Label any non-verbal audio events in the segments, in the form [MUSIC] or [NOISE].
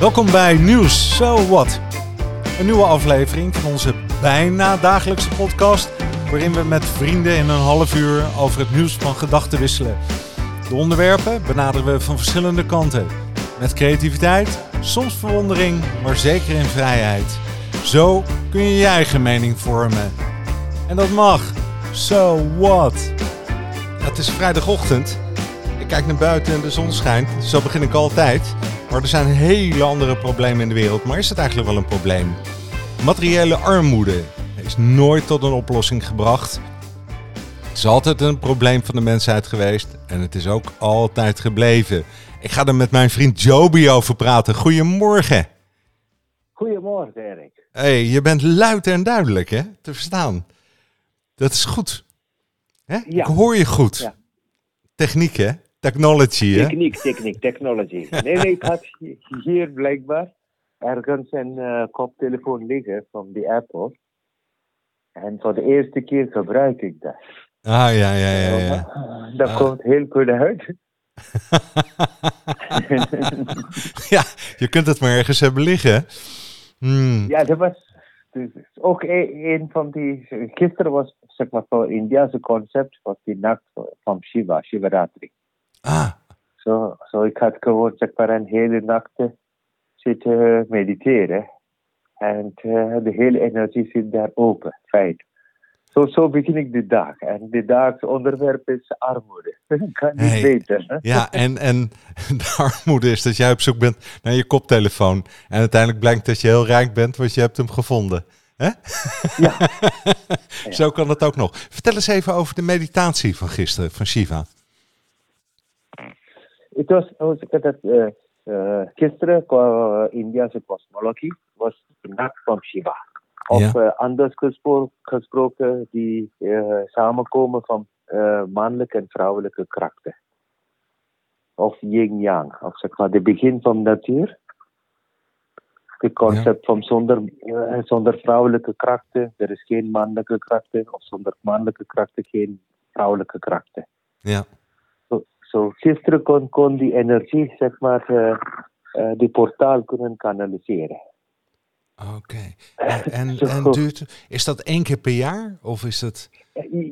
Welkom bij Nieuws So What. Een nieuwe aflevering van onze bijna dagelijkse podcast, waarin we met vrienden in een half uur over het nieuws van gedachten wisselen. De onderwerpen benaderen we van verschillende kanten. Met creativiteit, soms verwondering, maar zeker in vrijheid. Zo kun je je eigen mening vormen. En dat mag. So what? Het is vrijdagochtend. Ik kijk naar buiten en de zon schijnt. Zo begin ik altijd. Maar er zijn hele andere problemen in de wereld. Maar is het eigenlijk wel een probleem? Materiële armoede is nooit tot een oplossing gebracht. Het is altijd een probleem van de mensheid geweest. En het is ook altijd gebleven. Ik ga er met mijn vriend Joby over praten. Goedemorgen. Goedemorgen, Erik. hey, je bent luid en duidelijk hè, te verstaan. Dat is goed. Hè? Ja. Ik hoor je goed. Ja. Techniek hè? Technology hè? Techniek, techniek, technology. Nee, nee, ik had hier blijkbaar ergens een eh, koptelefoon liggen van de Apple. En voor de eerste keer gebruik ik dat. Ah ja, ja, ja. ja. Dat Ah. komt heel goed uit. [LAUGHS] ja, je kunt het maar ergens hebben liggen. Hmm. Ja, dat was dus ook een, een van die. Gisteren was, zeg maar, voor Indiase concept was die nacht van Shiva, Shivaratri. Ah, Zo, zo ik had gewoon zeg maar een hele nacht zitten mediteren. En eh, de hele energie zit daar open, feit. Zo, zo begin ik de dag. En de dag's onderwerp is armoede. [LAUGHS] kan niet Hey. weten. Hè? ja, en, en [LAUGHS] de armoede is dat jij op zoek bent naar je koptelefoon. En uiteindelijk blijkt dat je heel rijk bent, want je hebt hem gevonden. Hè? Ja. [LAUGHS] Zo kan het ook nog. Vertel eens even over de meditatie van gisteren, van Shiva. Het was, zeg ik dat, eh, eh, gisteren qua Indiase cosmologie was nacht van Shiva. Of Ja. eh, anders gespro- gesproken, die eh, samenkomen van mannelijke en vrouwelijke krachten. Of yin-yang, of zeg maar de begin van natuur. Het concept van zonder, eh, zonder vrouwelijke krachten, er is geen mannelijke krachten, of zonder mannelijke krachten geen vrouwelijke krachten. Ja, Zo, gisteren kon, kon die energie, zeg maar, eh, eh, die portaal kunnen kanaliseren. oké. [LAUGHS] En, en, duurt, is dat één keer per jaar? Of is het...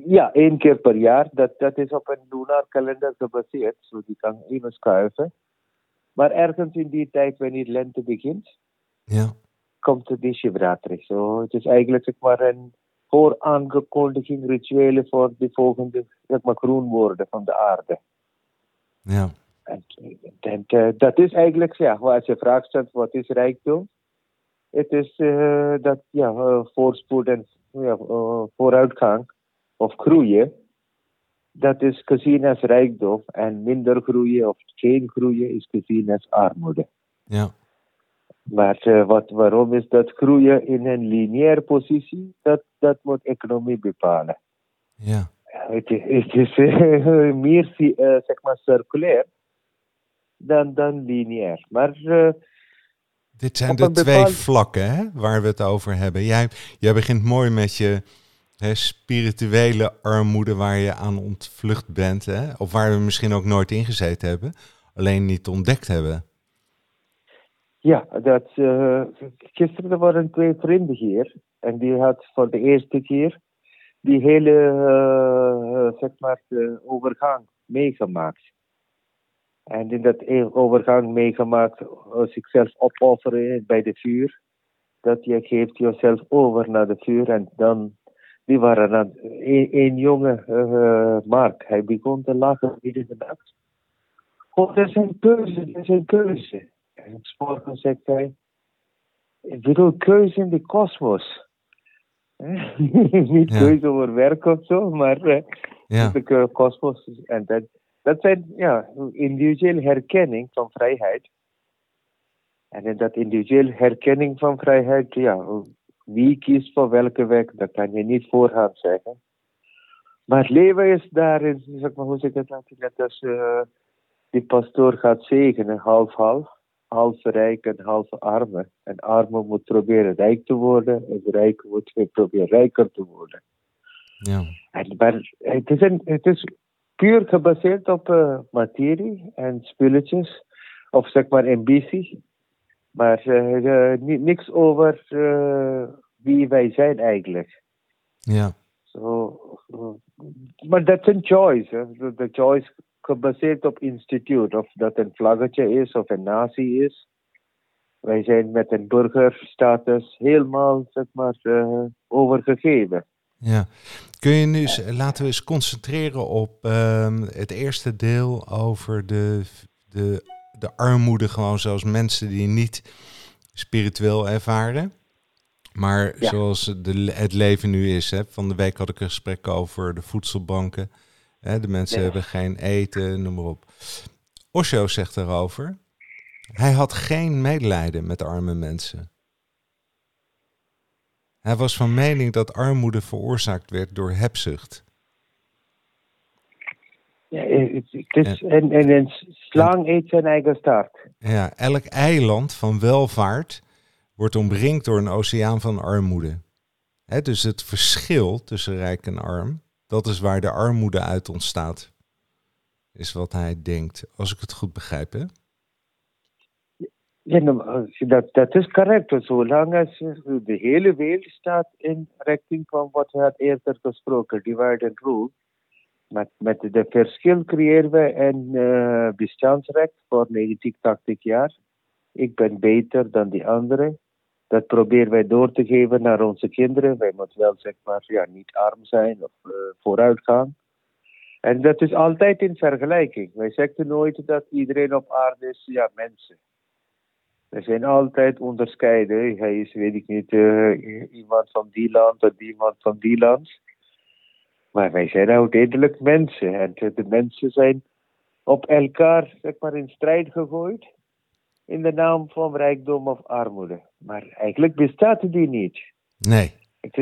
Ja, één keer per jaar. Dat, dat is op een lunar kalender gebaseerd, zo die kan even schuiven. Maar ergens in die tijd, wanneer lente begint, Ja, komt de Shivratri. Zo, het is eigenlijk zeg maar een vooraangekondiging, rituelen voor de volgende zeg maar, groen worden van de aarde. Ja, En, en, eh, dat is eigenlijk, ja, als je vraagt stelt, wat is rijkdom? Het is eh, dat, ja, eh, voorspoed en ja, vooruitgang of groeien. Dat is gezien als rijkdom en minder groeien of geen groeien is gezien als armoede. ja. Maar wat, waarom is dat groeien in een lineaire positie? Dat, dat moet economie bepalen. ja. Het is, het is eh, [LAUGHS] meer eh, zeg maar circulair dan, dan lineair. Maar eh, Dit zijn de twee bepaald- vlakken hè, waar we het over hebben. Jij, jij begint mooi met je hè, spirituele armoede waar je aan ontvlucht bent. Hè, of waar we misschien ook nooit ingezeten hebben. Alleen niet ontdekt hebben. ja, dat, gisteren waren twee vrienden hier. En die had voor de eerste keer die hele eh, zeg maar, de overgang meegemaakt. En in dat e- overgang meegemaakt, eh, zichzelf opofferen bij de vuur. Dat je geeft jezelf over naar de vuur. En dan, die waren dan, een, jonge eh, Mark, hij begon te lachen midden in de nacht. Oh, dat is een keuze, dat is een keuze. En morgen zegt hij, ik bedoel keuze in de kosmos. [LAUGHS] Niet Ja. keuze over werk of zo, maar eh, Ja, de kosmos. En dat, dat zijn ja, individuele herkenning van vrijheid. En in dat individuele herkenning van vrijheid, ja, wie kiest voor welke weg, dat kan je niet voorhand zeggen. Maar het leven is daarin, zeg maar, hoe zeg ik het nou, net als eh, die pastoor gaat zegenen, half-half. Half rijk en half arme. En arme moet proberen rijk te worden, en de rijke moet weer proberen rijker te worden. ja, En, maar het is, een, het is puur gebaseerd op eh, materie en spulletjes, of zeg maar ambitie. Maar uh, niks over wie wij zijn eigenlijk. Ja. So, maar dat is een choice. De choice gebaseerd op instituut. Of dat een vlaggetje is of een natie is. Wij zijn met een burgerstatus helemaal zeg maar, uh, overgegeven. Ja. Kun je nu, laten we eens concentreren op uh, het eerste deel over de, de, de armoede, gewoon zoals mensen die niet spiritueel ervaren. Maar zoals de, het leven nu is. Hè. Van de week had ik een gesprek over de voedselbanken. Hè, de mensen hebben geen eten, noem maar op. Osho zegt daarover. Hij had geen medelijden met arme mensen. Hij was van mening dat armoede veroorzaakt werd door hebzucht. Ja, het is, en, en een slang eet zijn eigen staart. Ja, elk eiland van welvaart wordt omringd door een oceaan van armoede. dus het verschil tussen rijk en arm, dat is waar de armoede uit ontstaat. Is wat hij denkt, als ik het goed begrijp. Hè? Ja, nou, dat, dat is correct. Zolang als de hele wereld staat in richting van wat we had eerder gesproken, divide and rule. Met, met de verschil creëren we een uh, voor 90, 80 jaar. Ik ben beter dan die anderen. Dat proberen wij door te geven naar onze kinderen. Wij moeten wel zeg maar ja, niet arm zijn of uh, vooruit gaan. En dat is altijd in vergelijking. Wij zeggen nooit dat iedereen op aarde is ja, mensen. Er zijn altijd onderscheiden. Hij is, weet ik niet, uh, iemand van die land of iemand van die land. Maar wij zijn uiteindelijk mensen. En de mensen zijn op elkaar zeg maar, in strijd gegooid. In de naam van rijkdom of armoede. Maar eigenlijk bestaat die niet. Nee,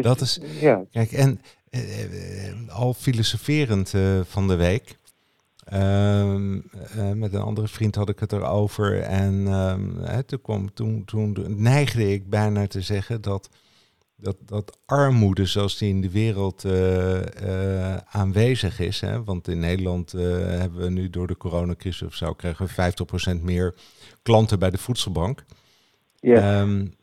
dat is... Ja. Kijk, en eh, eh, al filosoferend uh, van de week... Ehm, eh, met een andere vriend had ik het erover. En uh, toen, kwam, toen, toen neigde ik bijna te zeggen dat, dat, dat armoede zoals die in de wereld eh, eh, aanwezig is. Hè, want in Nederland hebben we nu door de coronacrisis of zo krijgen we 50% meer klanten bij de voedselbank. Ja. Um,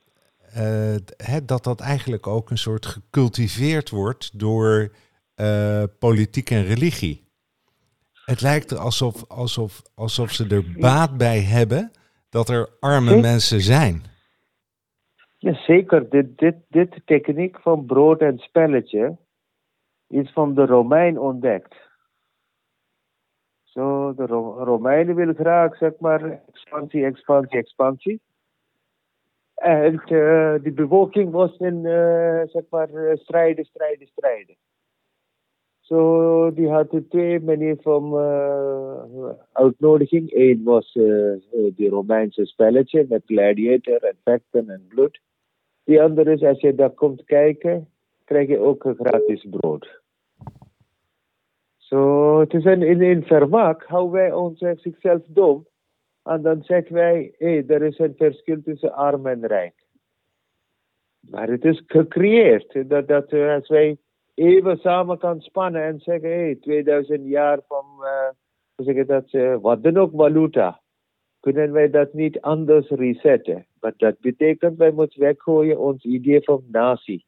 dat dat eigenlijk ook een soort gecultiveerd wordt door politiek en religie. Het lijkt er alsof, alsof, alsof ze er baat bij hebben dat er arme mensen zijn. Ja, zeker. Dit, dit, dit techniek van brood en spelletje is van de Romein ontdekt. Zo, de Romeinen willen graag, zeg maar, expansie, expansie, expansie. En uh, die bevolking was in, uh, zeg maar, strijden, strijden, strijden. Zo, die hadden twee manieren van uitnodiging. Eén was die Romeinse spelletje met gladiator en vechten en bloed. Die andere is, als je daar komt kijken, krijg je ook gratis brood. Zo, het is in, in vermaak houden wij ons zichzelf dom. En dan zeggen wij, hé, hey, er is een verschil tussen arm en rijk. Maar het is gecreëerd. Dat, dat als wij even samen kan spannen en zeggen, hé, hey, 2000 jaar van, uh, zeg dat, uh, wat dan ook valuta, kunnen wij dat niet anders resetten. Maar dat betekent, wij moeten weggooien ons idee van natie.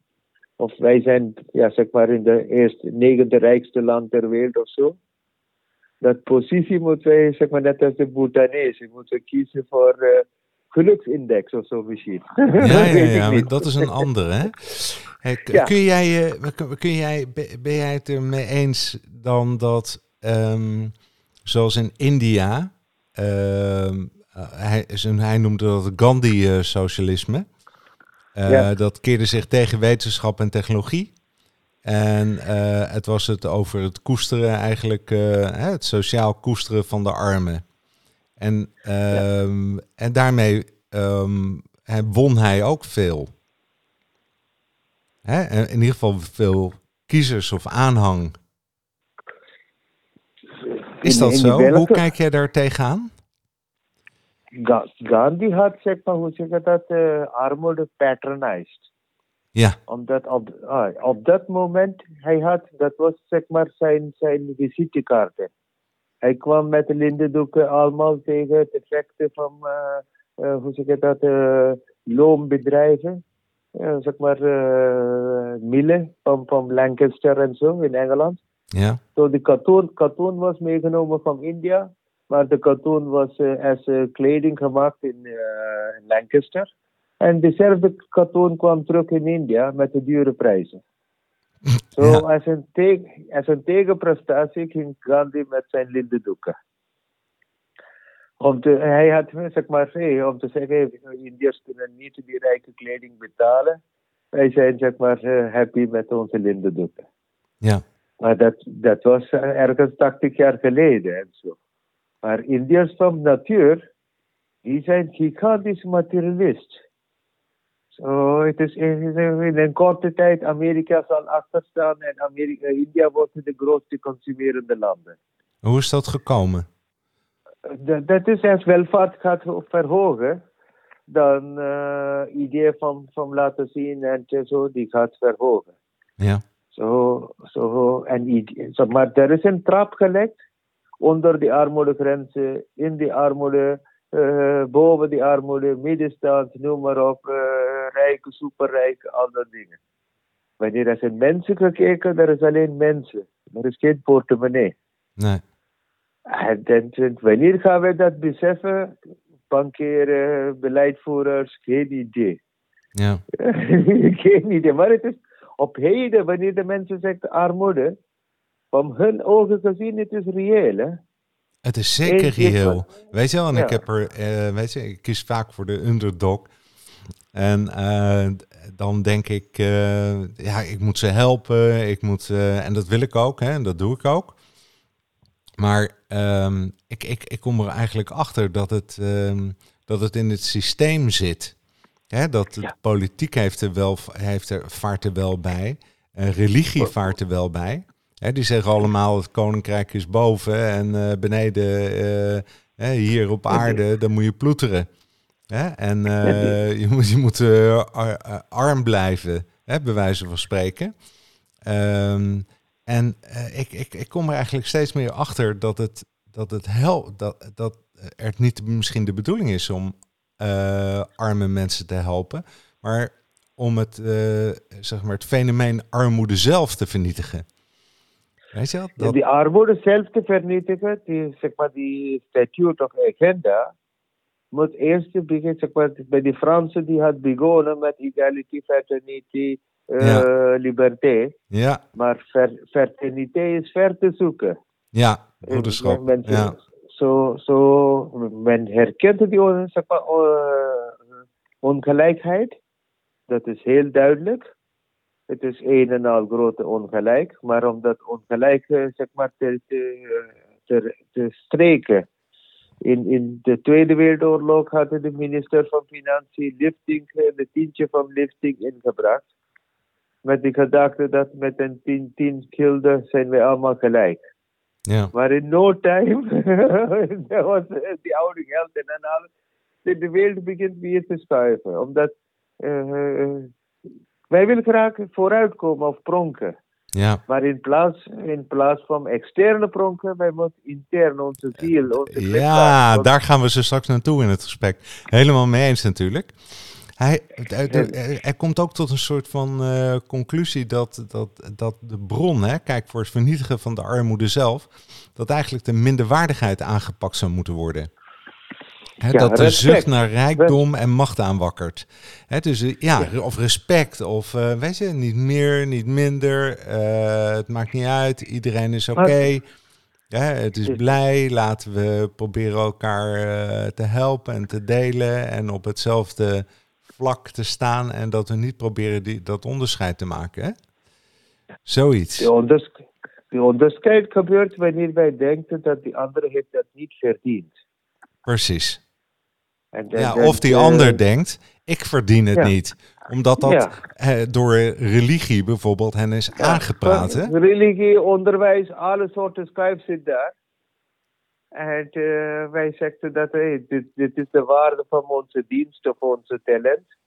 Of wij zijn, ja, zeg maar, in de eerste, negende rijkste land ter wereld of zo. Dat positie moeten wij, zeg maar, net als de Bhutanese, moeten kiezen voor uh, geluksindex of zo misschien. Ja, ja, [LAUGHS] ja, dat is een andere, hè? kun jij, uh, kun jij, ben jij het ermee eens dan dat, um, zoals in India, uh, hij, hij noemde dat Gandhi-socialisme, ja. dat keerde zich tegen wetenschap en technologie. En het was het over het koesteren eigenlijk, het sociaal koesteren van de armen. En, um, en daarmee um, won hij ook veel. Hè? In ieder geval veel kiezers of aanhang. Is dat zo? Hoe kijk jij daar tegenaan? Gandhi had, zeg maar, hoe zeg je dat, uh, armoede patronized. Ja. Omdat op, ah, op dat moment, hij had, dat was zeg maar zijn, zijn visitekaarten. Hij kwam met lindendoeken allemaal tegen het effecten van uh, hoe zeg je dat, loombedrijven. zeg maar, millen van, van Lancaster en zo in Engeland. Ja. So de katoen, katoen was meegenomen van India, maar de katoen was als kleding gemaakt in Lancaster. En dezelfde katoen kwam terug in India met de dure prijzen. Zo, [LAUGHS] so, als, een teg, als een tegenprestatie ging Gandhi met zijn lindendoeken. Om te, hij had, zeg maar, hey, om te zeggen, Indiërs kunnen niet die rijke kleding betalen. Wij zijn, zeg maar, happy met onze lindendoeken. Ja. Maar dat, dat was ergens 80 jaar geleden en zo. Maar Indiërs van natuur, die zijn gigantisch materialist. So, het is in, in een korte tijd Amerika zal achterstaan en Amerika, India wordt de grootste consumerende landen. Hoe is dat gekomen? Dat, dat is als welvaart gaat verhogen, dan uh, idee van, van laten zien en zo, die gaat verhogen. Ja. Zo, zo, en, zo, maar er is een trap gelegd onder de armoedegrenzen, in die armoede, uh, boven die armoede, middenstand, noem maar op. Uh, rijke, superrijke, al dat dingen. Wanneer er zijn mensen gekeken, er is alleen mensen. Er is geen portemonnee. Nee. En, en, wanneer gaan we dat beseffen? Bankieren, beleidvoerders, geen idee. Ja. [LAUGHS] geen idee. Maar het is op heden, wanneer de mensen zeggen armoede, van hun ogen gezien, het is reëel. Hè? Het is zeker reëel. Weet je wel, en ik heb er, uh, weet je, ik kies vaak voor de underdog. En uh, dan denk ik, uh, ja, ik moet ze helpen. Ik moet, en dat wil ik ook, hè, en dat doe ik ook. Maar um, ik, ik, ik kom er eigenlijk achter dat het, um, dat het in het systeem zit. Hè, dat de ja. politiek heeft er wel, heeft er, vaart er wel bij. religie vaart er wel bij. Hè, die zeggen allemaal het koninkrijk is boven en beneden hier op aarde, [LAUGHS] dan moet je ploeteren. Hè? En uh, je moet, je moet arm blijven, hè, bij wijze van spreken. Um, en ik, ik, ik kom er eigenlijk steeds meer achter dat het, dat het hel, dat, dat er niet misschien de bedoeling is om arme mensen te helpen, maar om het, zeg maar het fenomeen armoede zelf te vernietigen. Weet je dat? Die armoede zelf te vernietigen, die, zeg maar, die statute of agenda, moet eerst beginnen, zeg maar, bij de Fransen die had begonnen met equality, fraternity, uh, ja. liberté. Ja. Maar ver, fraternité is ver te zoeken. Ja, broederschap. Men, ja. Zo, zo, men herkent die zeg maar, uh, ongelijkheid. Dat is heel duidelijk. Het is een en al grote ongelijk. Maar om dat ongelijk zeg maar, te, te, te, te streken in, in de Tweede Wereldoorlog hadden de minister van Financiën lifting, de tientje van lifting ingebracht. Met de gedachte dat met een tien, tien zijn we allemaal gelijk. Ja. Maar in no time, [LAUGHS] was die oude geld en alles, de wereld begint weer te schuiven. Omdat uh, wij willen graag vooruitkomen of pronken. Ja. Maar in plaats, in plaats van externe pronken, wij moeten intern onze ziel. Onze ja, daar gaan we zo straks naartoe in het gesprek. Helemaal mee eens natuurlijk. Hij, hij, komt ook tot een soort van uh, conclusie dat, dat, dat de bron, hè, kijk voor het vernietigen van de armoede zelf, dat eigenlijk de minderwaardigheid aangepakt zou moeten worden. He, ja, dat de zucht naar rijkdom en macht aanwakkert. He, dus ja, ja, of respect, of uh, weet je, niet meer, niet minder. Uh, het maakt niet uit, iedereen is oké. Okay. het is blij, laten we proberen elkaar uh, te helpen en te delen en op hetzelfde vlak te staan en dat we niet proberen die, dat onderscheid te maken. Hè? Zoiets. Die, onders die onderscheid gebeurt wanneer wij denken dat die andere heeft dat niet verdiend. Precies. En, ja, of die ander denkt, ik verdien het niet. Omdat dat door religie bijvoorbeeld hen is aangepraat. Hè? Religie, onderwijs, alle soorten schuif zit daar. En uh, wij zeggen dat hey, dit, dit, is de waarde van onze dienst of onze talent.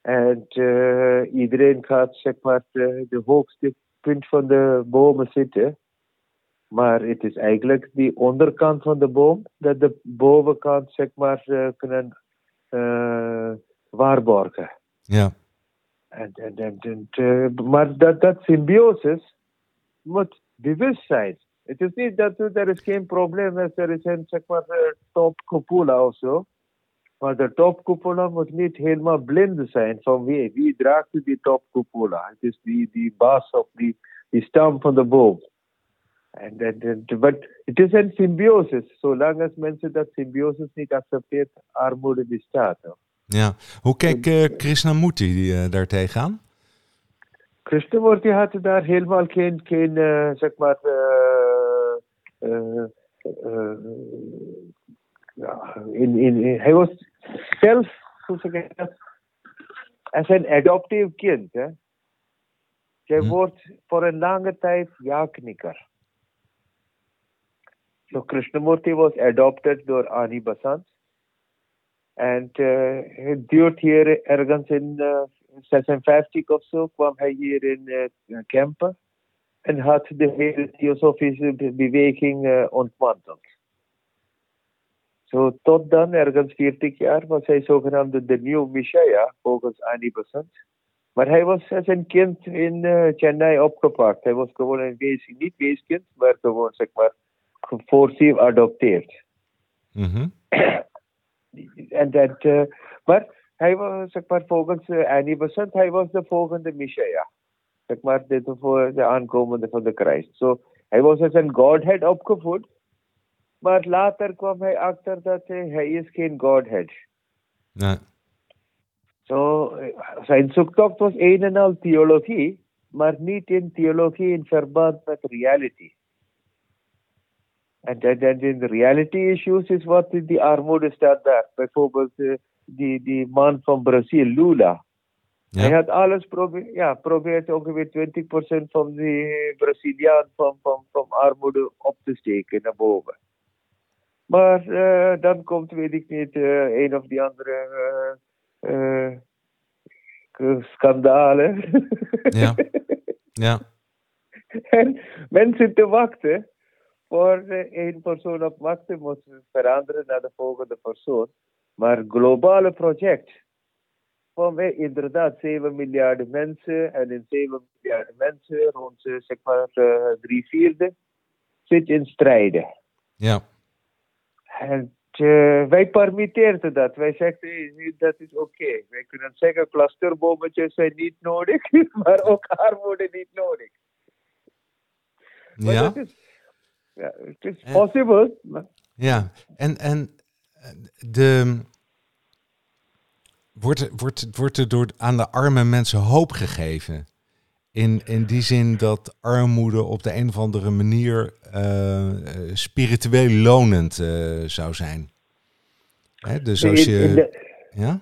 En uh, iedereen gaat zeg maar de, de hoogste punt van de bomen zitten. Maar het is eigenlijk die onderkant van de boom, dat de bovenkant zeg maar uh, kunnen eh, waarborgen. Ja. En, en, en, en, eh, maar dat, dat symbiosis moet bewust zijn. Het is niet dat er is geen probleem is, er is een zeg maar, eh, topcupola of zo. Maar de topcupola moet niet helemaal blind zijn van wie. Wie draagt die topcupola? Het is die, die baas of die, die stam van de boom. En dat, dat, but het is een symbiosis. Zolang als mensen dat symbiosis niet accepteren, armoede bestaat. ja. Hoe keek eh, Krishnamurti uh, daar tegenaan? Krishnamurti had daar helemaal geen, geen eh, zeg maar, ja, in, in, in- hij was zelf, hoe zeg ik dat, als een adoptief kind. Hè. Hij Hm. wordt voor een lange tijd ja-knikker. So Krishnamurti was adopted door Ani Basant. En uh, duurt hier ergens in uh, 56 of zo kwam hij hier in uh, Kempen. En had de hele be- beweging uh, ontmanteld. Zo tot dan, ergens 40 jaar, was hij zogenaamde de nieuwe Messiah, volgens Ani Basant. Maar hij was als een kind in uh, Chennai opgepakt. Hij was gewoon een wees, niet weeskind, maar gewoon zeg maar forcief adopteerd. Mhm. En dat, uh, maar hij was, zeg maar, volgens uh, Annie Besant, hij was de volgende Messiah. Zeg maar, dit voor de aankomende van de Christ. So, hij was als een Godhead opgevoed. Maar later kwam hij achter dat uh, hij is geen Godhead. Nee. Zo, zijn zoektocht was een en al theologie, maar niet in theologie in verband met reality. En dan in de reality issues is wat die armoede staat daar. Bijvoorbeeld uh, die, die man van Brazil, Lula. Ja. Hij had alles probeerd, ja, probeert ongeveer 20% van die Braziliaan van, van, van armoede op te steken naar boven. Maar uh, dan komt, weet ik niet, uh, een of die andere uh, schandalen. Ja. [LAUGHS] ja. en mensen te wachten voor één persoon op macht moet veranderen naar de volgende persoon. Maar globale project. Van wij inderdaad 7 miljard mensen en in 7 miljard mensen, rond zeg maar drie vierde, zit in strijden. Ja. En uh, wij permitteren dat. Wij zeggen dat is oké. Okay. Wij kunnen zeggen clusterbommetjes zijn niet nodig, [LAUGHS] maar ook armoede niet nodig. Ja. Maar is, ja, het is possible. Ja, en, en de, wordt, wordt, wordt er door aan de arme mensen hoop gegeven? In, in die zin dat armoede op de een of andere manier uh, spiritueel lonend uh, zou zijn. Hè, dus als je. De, ja?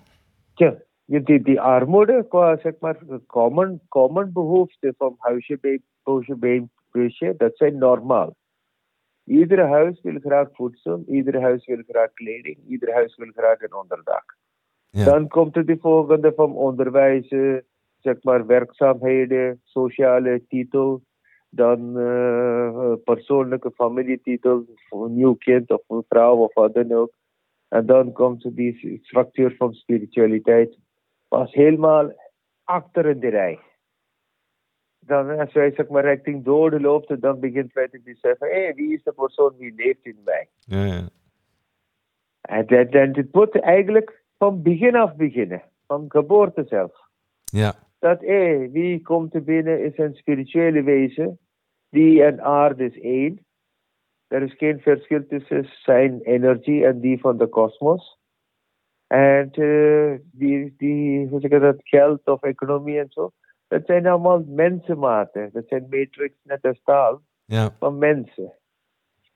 Ja, die, die armoede qua zeg maar common, common behoeften van huisje, boosje, busje, dat zijn normaal. Iedere huis wil graag voedsel, ieder huis wil graag kleding, ieder huis wil graag een onderdak. Ja. Dan komt er de volgende van onderwijs, zeg maar werkzaamheden, sociale titel, dan uh, persoonlijke familietitel voor een nieuw kind of een vrouw of wat dan ook. En dan komt die structuur van spiritualiteit pas helemaal achter in de rij. Dan als wij zeg maar richting dode loopt, dan begint wij te beseffen, hé, hey, wie is de persoon die leeft in mij? Ja, ja. En dat, dat, het moet eigenlijk van begin af beginnen, van geboorte zelf. Ja. Dat hé, hey, wie komt er binnen is een spirituele wezen, die en aarde is één. Er is geen verschil tussen zijn energie en die van de kosmos. En uh, die, die, hoe zeg ik dat, geld of economie en zo, dat zijn allemaal mensenmaten. Dat zijn matrix net als taal ja. van mensen.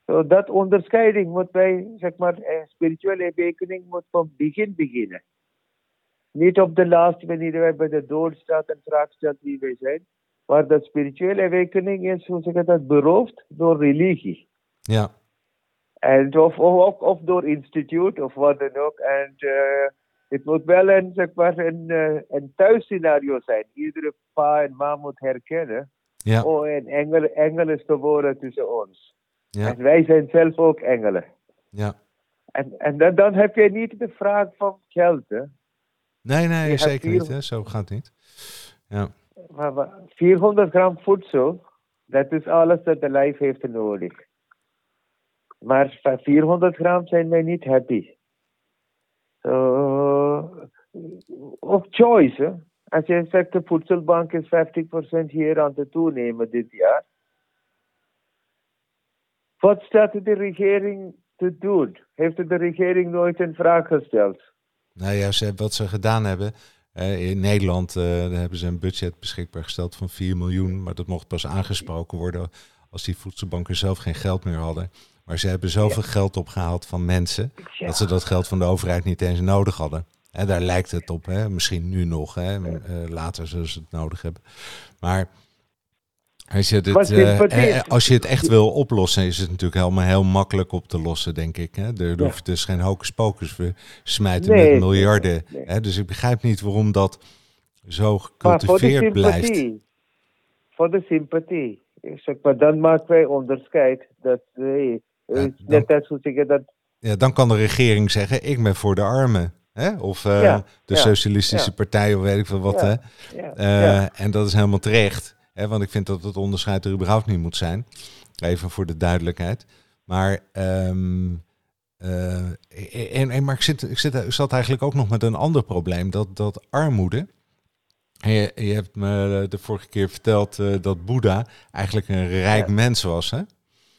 So dat onderscheiding moet bij, zeg maar, spirituele awakening moet van begin beginnen. Niet op de laatste wanneer wij bij de dood staat en vraag stelt wie wij zijn. Maar dat spirituele awakening is, hoe zeg ik dat, beroofd door religie. Ja. En of, of, of door instituut of wat dan ook. En uh, het moet wel een, zeg maar, een, uh, een thuisscenario zijn. Iedere pa en ma moet herkennen. Ja. Oh, een engel, engel is geboren tussen ons. Ja. En wij zijn zelf ook engelen. Ja. En, en dan, dan heb je niet de vraag van geld. Hè? Nee, nee, Je zeker niet. Hè? Zo gaat het niet. Ja. Maar, maar 400 gram voedsel, dat is alles dat de lijf heeft nodig. Maar van 400 gram zijn wij niet happy. So, of choice. Als je zegt de voedselbank is 50% hier aan het toenemen dit jaar. Wat staat de regering te doen? Heeft de regering nooit een vraag gesteld? Nou ja, ze, wat ze gedaan hebben. eh, in Nederland eh, daar hebben ze een budget beschikbaar gesteld van 4 miljoen. Maar dat mocht pas aangesproken worden als die voedselbanken zelf geen geld meer hadden. Maar ze hebben zoveel geld opgehaald van mensen. Ja. dat ze dat geld van de overheid niet eens nodig hadden. Daar lijkt het op. Hè? Misschien nu nog. Hè? Eh, later zullen ze het nodig hebben. Maar als je, dit, Wat eh, eh, als je het echt wil oplossen, is het natuurlijk helemaal heel makkelijk op te lossen, denk ik. Hè? Er Ja. hoeft dus geen hocus pocus. We smijten Nee, met miljarden. nee. Hè? Dus ik begrijp niet waarom dat zo gecultiveerd blijft. sympathie. Voor de sympathie. Ik Zeg maar, dan maken wij onderscheid. Dat, hey, Ja, net als zeggen dat Ja, dan kan de regering zeggen, ik ben voor de armen. Hè? Of eh, Ja, de ja, Socialistische ja. Partij, of weet ik veel wat. Hè? Eh. En dat is helemaal terecht. Hè, want ik vind dat het onderscheid er überhaupt niet moet zijn. Even voor de duidelijkheid. Maar, ehm, eh, en, en, maar ik, zit, ik, zit, ik zat eigenlijk ook nog met een ander probleem. Dat, dat armoede. Je, je hebt me de vorige keer verteld dat Boeddha eigenlijk een rijk mens was. Hè?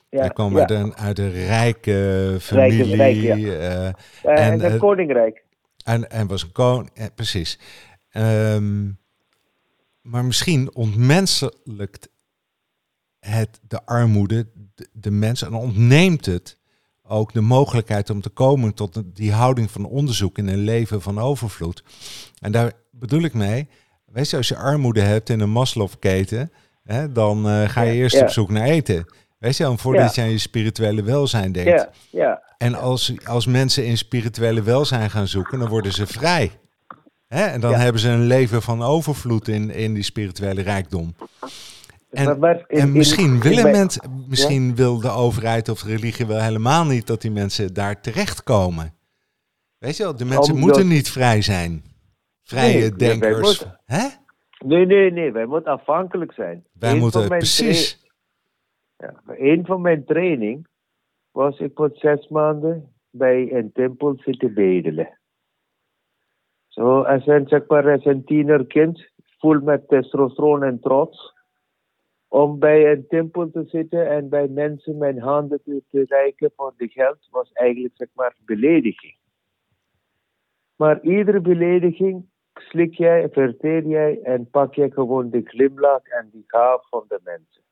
ja, Hij kwam ja. uit, een, uit een rijke familie. rijk, ja. en, en het koninkrijk. En, en was een koning, eh, precies. Ehm, maar misschien ontmenselijkt het de armoede de, de mensen en ontneemt het ook de mogelijkheid om te komen tot die houding van onderzoek in een leven van overvloed. En daar bedoel ik mee, weet je, als je armoede hebt in een Maslow-keten, dan eh, ga je Ja, eerst ja. op zoek naar eten. Weet je, dan voordat je aan je spirituele welzijn denkt. Ja, ja. En als, als mensen in spirituele welzijn gaan zoeken, dan worden ze vrij. Hè? En dan Ja. hebben ze een leven van overvloed in, in die spirituele rijkdom. En- Maar- maar in- en in- misschien, in willen mensen, misschien wil de overheid of de religie wel helemaal niet dat die mensen daar terechtkomen. Weet je wel, de mensen moeten niet vrij zijn. Vrije Nee, denkers. moeten- Hè? Nee, nee, nee. Wij moeten afhankelijk zijn. Wij Eén moeten, precies. ja, een van mijn training was ik voor zes maanden bij een tempel zitten bedelen. Zo, als een, zeg maar, als een tienerkind, vol met testosteron en trots, om bij een tempel te zitten en bij mensen mijn handen te, te reiken voor de geld, was eigenlijk, zeg maar, belediging. Maar iedere belediging slik jij, verteer jij en pak je gewoon de glimlach en die gaaf van de mensen.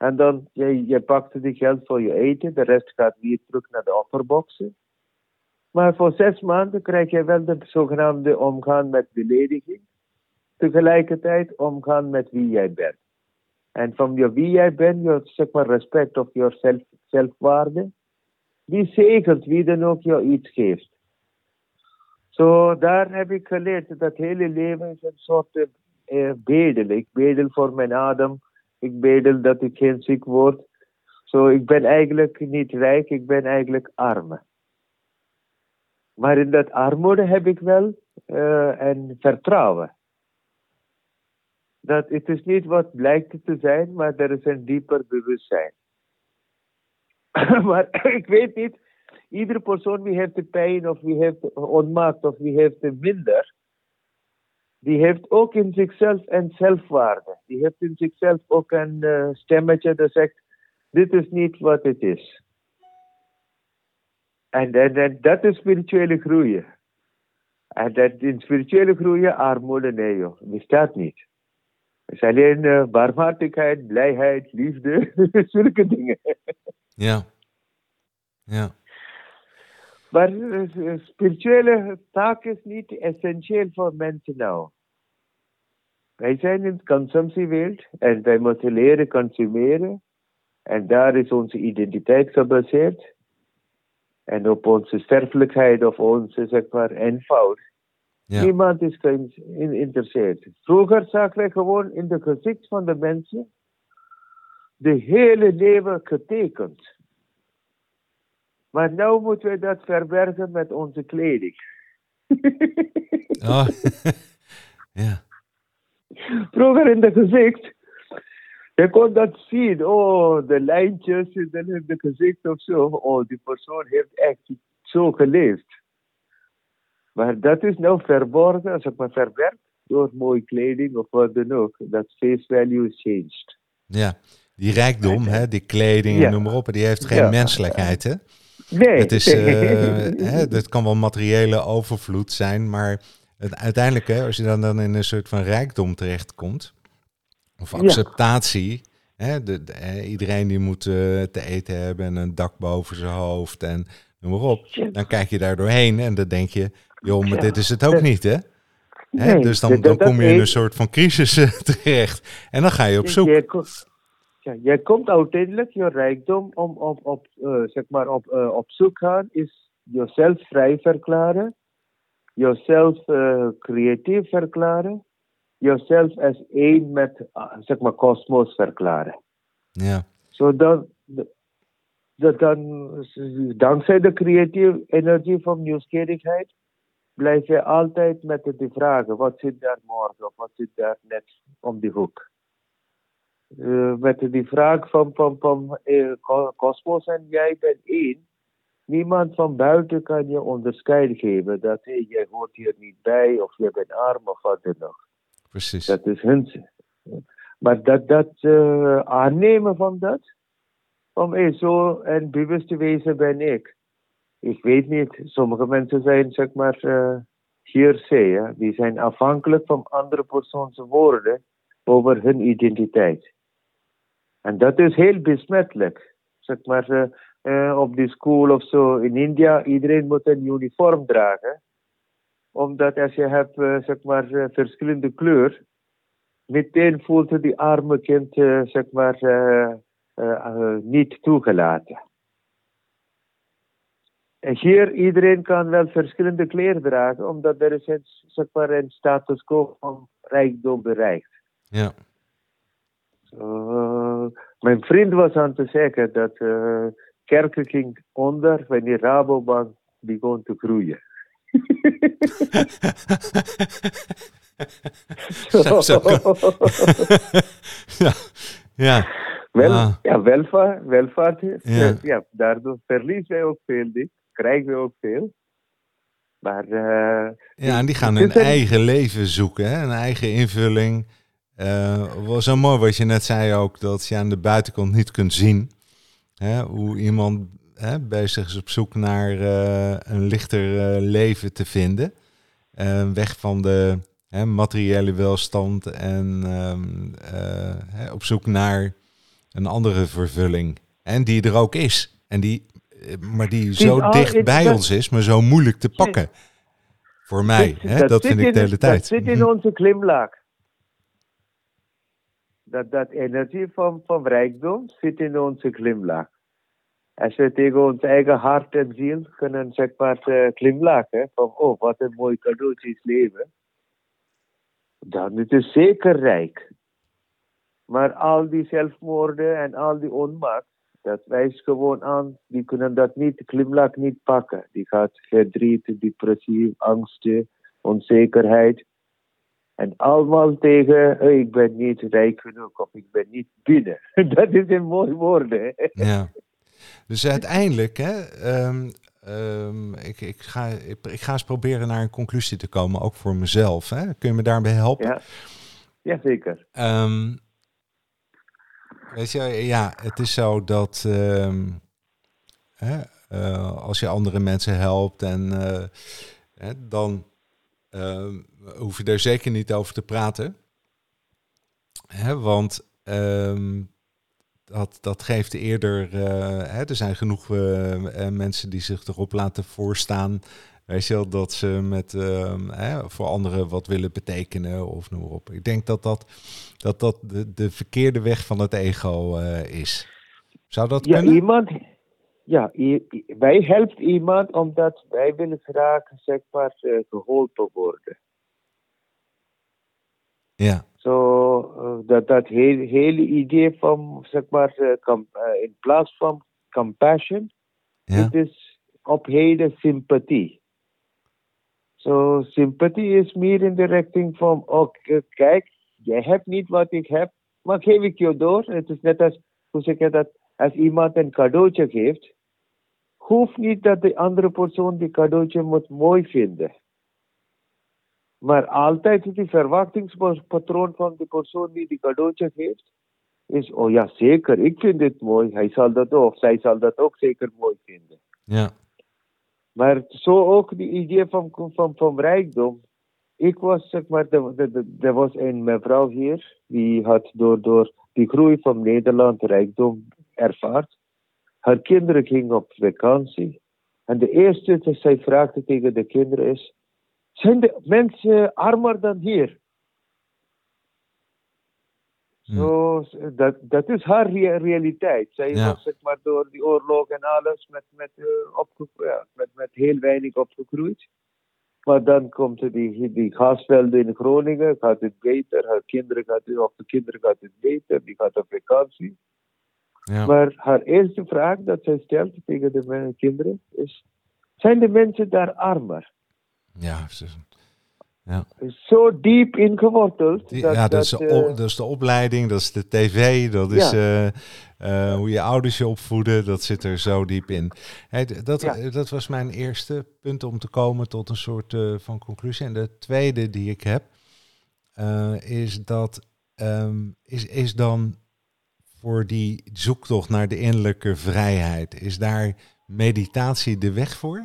En dan, je, je pakt die geld voor je eten, de rest gaat weer terug naar de offerboxen. Maar voor zes maanden krijg je wel de zogenaamde omgaan met belediging. Tegelijkertijd omgaan met wie jij bent. En van je wie jij bent, je respect of je zelf, zelfwaarde, die zegelt wie dan ook je iets geeft. Zo, daar heb ik geleerd dat hele leven is een soort eh, bedel. Ik bedel voor mijn adem. Ik bedel dat ik geen ziek word. Zo, ik ben eigenlijk niet rijk, ik ben eigenlijk arm. Maar in dat armoede heb ik wel eh, een vertrouwen. Dat het is niet wat blijkt te zijn, maar er is een dieper bewustzijn. [COUGHS] maar [COUGHS] ik weet niet, iedere persoon wie heeft de pijn of wie heeft onmaakt of wie heeft de minder, die heeft ook in zichzelf een zelfwaarde. Die heeft in zichzelf ook een eh, stemmetje dat zegt, dit is niet wat het is. En, en, en dat is spirituele groeien. En dat in spirituele groeien, armoede, nee joh, bestaat niet. Het is alleen eh, barmhartigheid, blijheid, liefde, [LAUGHS] zulke dingen. Ja. Ja. Maar eh, spirituele taak is niet essentieel voor mensen nou. Wij zijn in de consumptiewereld en wij moeten leren consumeren. En daar is onze identiteit gebaseerd. En op onze sterfelijkheid of onze, zeg maar, eenvoud. Ja. Niemand is geïnteresseerd. Vroeger zagen wij gewoon in de gezicht van de mensen de hele leven getekend. Maar nu moeten we dat verbergen met onze kleding. Oh, [LAUGHS] [LAUGHS] ja. Vroeger in de gezicht, je kon dat zien. Oh, de lijntjes in de gezicht of zo. Oh, die persoon heeft echt zo geleefd. Maar dat is nou verborgen, zeg maar verwerkt door mooie kleding of wat dan ook. Dat face value is changed. Ja, die rijkdom, hè, die kleding en Ja. noem maar op, die heeft geen Ja. menselijkheid, hè? Nee. Het is, eh, [LAUGHS] hè, dat kan wel materiële overvloed zijn, maar het, uiteindelijk, hè, als je dan, dan in een soort van rijkdom terechtkomt, of Ja. acceptatie, hè, de, iedereen die moet eh, te eten hebben en een dak boven zijn hoofd en noem maar op, dan kijk je daar doorheen en dan denk je, joh, maar Ja. dit is het ook niet, hè? Dus dan, dan kom je in een soort van crisis eh, [LAUGHS] terecht en dan ga je op zoek. Ja, jij komt uiteindelijk je rijkdom om op, op, eh, zeg maar op, eh, op zoek gaan, is jezelf vrij verklaren, jezelf eh, creatief verklaren, jezelf als één met, ah, zeg maar, kosmos verklaren. Ja, Zodat dat dan, dankzij de creatieve energie van nieuwsgierigheid, blijf je altijd met de vragen: wat zit daar morgen of wat zit daar net om die hoek? Eh, met die vraag van, van, van eh, kosmos en jij bent één. Niemand van buiten kan je onderscheid geven dat hey, jij hoort hier niet bij of je bent arm of wat dan ook. precies. Dat is hun. Maar dat, dat eh, aannemen van dat, van hey, zo en bewust te wezen ben ik. Ik weet niet, sommige mensen zijn zeg maar eh hearsay, hè? die zijn afhankelijk van andere persoons woorden over hun identiteit. En dat is heel besmettelijk. Zeg maar eh, op die school of zo in India, iedereen moet een uniform dragen. Omdat als je hebt eh, zeg maar eh, verschillende kleur, meteen voelt die arme kind zeg maar niet toegelaten. En hier iedereen kan wel verschillende kleren dragen, omdat er is een, zeg maar, een status quo van rijkdom bereikt. Ja, mijn vriend was aan te zeggen dat uh, kerken ging onder wanneer Rabobank begon te groeien. [LAUGHS] Zo- ja, ja, Wel, Ah. ja, welvaart, Ja. eh, ja, daardoor verliezen wij ook veel, krijgen we ook veel. Maar eh, ja, en die gaan hun eigen leven zoeken, hè? een eigen invulling. Eh was zo mooi wat je net zei ook, dat je aan de buitenkant niet kunt zien hè, hoe iemand hè, bezig is op zoek naar eh, een lichter eh, leven te vinden. Weg van de hè, materiële welstand en ehm, eh, hè, op zoek naar een andere vervulling. En die er ook is. En die, maar die zo dicht bij dat- ons is, maar zo moeilijk te pakken. Voor mij. dat- hè, dat vind ik de hele tijd. Dat zit in onze glimlach. Dat, dat energie van, van rijkdom zit in onze glimlach. Als we tegen ons eigen hart en ziel kunnen zeg maar eh, glimlachen, van oh wat een mooi cadeautje is leven, dan is het zeker rijk. Maar al die zelfmoorden en al die onmacht, dat wijst gewoon aan, die kunnen dat niet, de glimlach niet pakken. Die gaat verdriet, depressie, angsten, onzekerheid. En allemaal tegen, ik ben niet rijk genoeg of ik ben niet binnen. [LAUGHS] Dat is een mooi woord, hè? Ja. Dus uiteindelijk, hè, ehm, ehm, ik, ik, ga, ik, ik ga eens proberen naar een conclusie te komen, ook voor mezelf. Hè. Kun je me daarbij helpen? Ja, Jazeker. Ehm, weet je, ja, het is zo dat hè, eh, als je andere mensen helpt en eh, hè, dan ehm, hoef je daar zeker niet over te praten. Hè, want ehm, dat, dat geeft eerder. eh, hè, er zijn genoeg eh, eh, mensen die zich erop laten voorstaan. Weet je wel, dat ze met, ehm, hè, voor anderen wat willen betekenen of noem maar op. Ik denk dat dat, dat, dat de, de verkeerde weg van het ego is. Zou dat Ja, kunnen? iemand, ja, wij helpen iemand omdat wij willen graag, zeg maar, eh, geholpen worden. Ja, Zo, eh, dat, dat hele, hele idee van, zeg maar, eh, in plaats van compassion, Ja. Het is op heden sympathie. Zo, sympathie is meer in de richting van, oké, kijk, jij hebt niet wat ik heb, maar geef ik je door. Het is net als, hoe zeg je dat, als iemand een cadeautje geeft, hoeft niet dat de andere persoon die cadeautje moet mooi vinden. Maar altijd is die verwachtingspatroon van de persoon die die cadeautje geeft, is, oh ja, zeker, ik vind dit mooi. Hij zal dat ook, zij zal dat ook zeker mooi vinden. Ja. Maar zo ook die idee van, van, van rijkdom. Ik was, zeg maar, er, was een mevrouw hier, die had door, door die groei van Nederland rijkdom ervaard. Haar kinderen gingen op vakantie. En de eerste dat zij vraagde tegen de kinderen is, zijn de mensen armer dan hier? Hm. Zo, dat, dat is haar rea- realiteit. Zij Ja. was zeg maar, door die oorlog en alles met, met, eh, ja, met, met heel weinig opgegroeid. Maar dan komt die, die gasvelden in Groningen, gaat het beter. Haar kinderen gaat het, of de kinderen gaat het beter, die gaat op vakantie. Ja. Maar haar eerste vraag dat zij stelt tegen de kinderen is: zijn de mensen daar armer? Ja, ze- Zo diep ingeworteld. die- dat, ja dat, is de, eh, dat is de opleiding, dat is de tv, dat is Ja. eh, eh, hoe je ouders je opvoeden, dat zit er zo diep in. Hey, dat, Ja. dat was mijn eerste punt om te komen tot een soort van conclusie. En de tweede die ik heb, is dat ehm, is, is dan voor die zoektocht naar de innerlijke vrijheid, is daar meditatie de weg voor?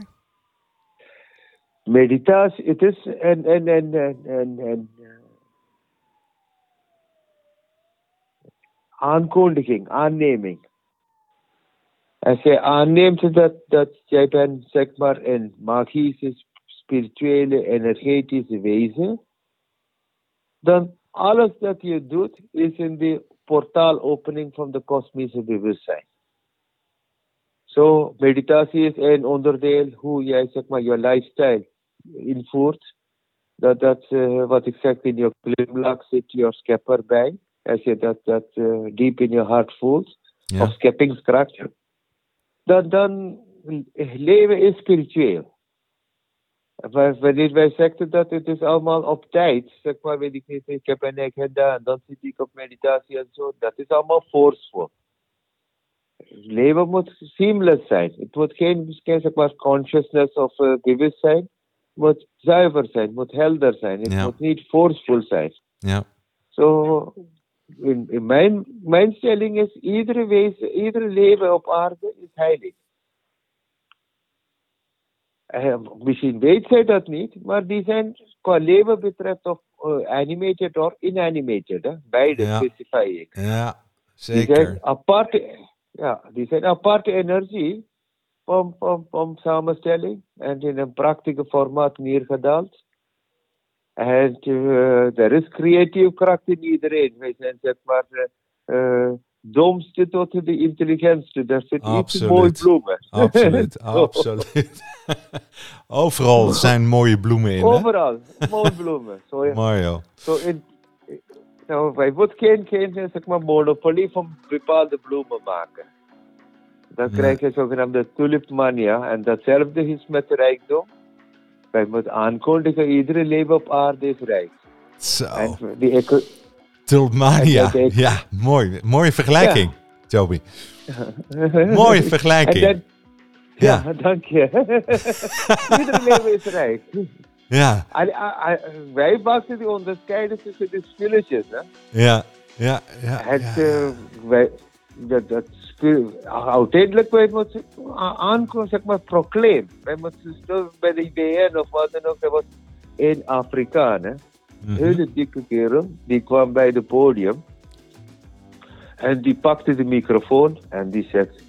Meditatie, het is een, een, een, een, een eh, aankondiging, aanneming. Als jij aanneemt dat, dat jij bent, zeg maar, een magische, spirituele, energetische wezen, dan alles dat je doet is in de portaalopening van de kosmische bewustzijn. Zo, meditatie is een onderdeel hoe jij zeg maar je lifestyle invoert. Dat, dat eh, wat ik zeg in je glimlach zit je schepper bij. Als je dat, dat eh, diep in je hart voelt, Ja. of scheppingskracht, dan, dan leven is spiritueel. Wanneer wij zeggen dat het is allemaal op tijd, zeg maar, weet ik niet, ik heb een agenda en dan zit ik op meditatie en zo, dat is allemaal forceful. Leven moet seamless zijn. Het moet geen, geen zeg maar, consciousness of uh, bewustzijn. Het moet zuiver zijn, het moet helder zijn. Het Ja. moet niet forceful zijn. Ja. Zo, in, in mijn, mijn stelling is, iedere wezen, iedere leven op aarde is heilig. Eh, misschien weet zij dat niet, maar die zijn qua leven betreft of eh, animated of inanimated. Hè? Beide Ja. specify ik. ja, Die zijn zeker. aparte, ja, die zijn aparte energie van, van, van samenstelling en in een prachtige formaat neergedaald. En eh, er is creatieve kracht in iedereen. Wij zijn zeg maar de domste tot de intelligentste. Daar zit iets Absoluut. mooi bloemen. [LAUGHS] Absoluut, absoluut. [LAUGHS] Overal zijn mooie bloemen in, hè? Overal, mooi bloemen. Zo. Zo in, nou, wij moeten geen, geen zeg maar, monopolie van bepaalde bloemen maken. Dan Ja. krijg je zogenaamde tulipmania. En datzelfde is met rijkdom. Wij moeten aankondigen, iedere leven op aarde is rijk. Zo, En die dat ik- Ja, mooi. Mooie vergelijking, Toby. [LAUGHS] Mooie vergelijking. dan, Ja, ja, dank je. [LAUGHS] iedere leven is rijk. ja, eh, wij maken die onderscheiden tussen de spulletjes. Hè? ja, ja, ja. Het, ja, eh, wij, dat, dat spul, uiteindelijk wij moeten aankomen, zeg maar, proclaim. Wij moeten bij de IBN of wat dan ook, er was één Afrikaan, hè. Mhm. hele dikke kerel, die kwam bij het podium. En die pakte de microfoon en die zegt,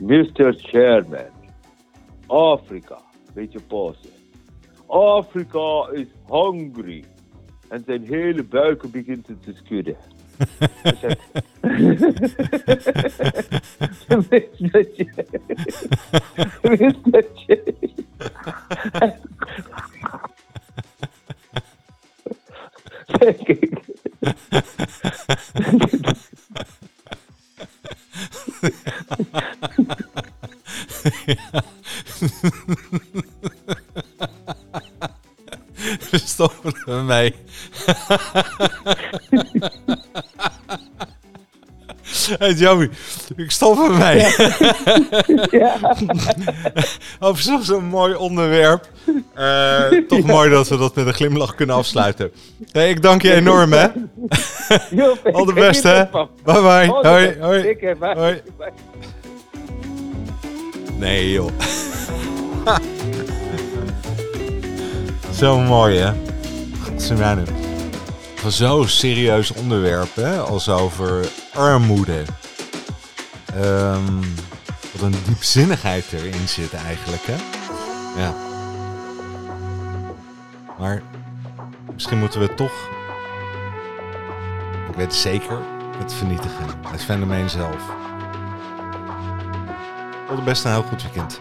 Mr. Chairman, Afrika, beetje pauze. Afrika is hungry. En zijn hele buik begint te schudden. Mr. Chair- Mr. Chair- denk ik. [LAUGHS] ja. We stoppen ermee. [LAUGHS] Hey Joey, ik stop ermee. Ja. [LAUGHS] ja. Op zo'n mooi onderwerp. Eh, [LAUGHS] toch mooi dat we dat met een glimlach kunnen afsluiten. Hey, ik dank je enorm, hè? Joep, Al de beste, hè? Bye bye. Hoi, hoi. Bye. Hoi. Nee, joh. [LAUGHS] Zo mooi, hè? Godzijdank. Van zo'n serieus onderwerp, hè? Als over armoede. Ehm, wat een diepzinnigheid erin zit eigenlijk, hè? Ja. Maar misschien moeten we toch... Ik weet zeker, het vernietigen. Het fenomeen zelf. Tot de beste en heel goed weekend.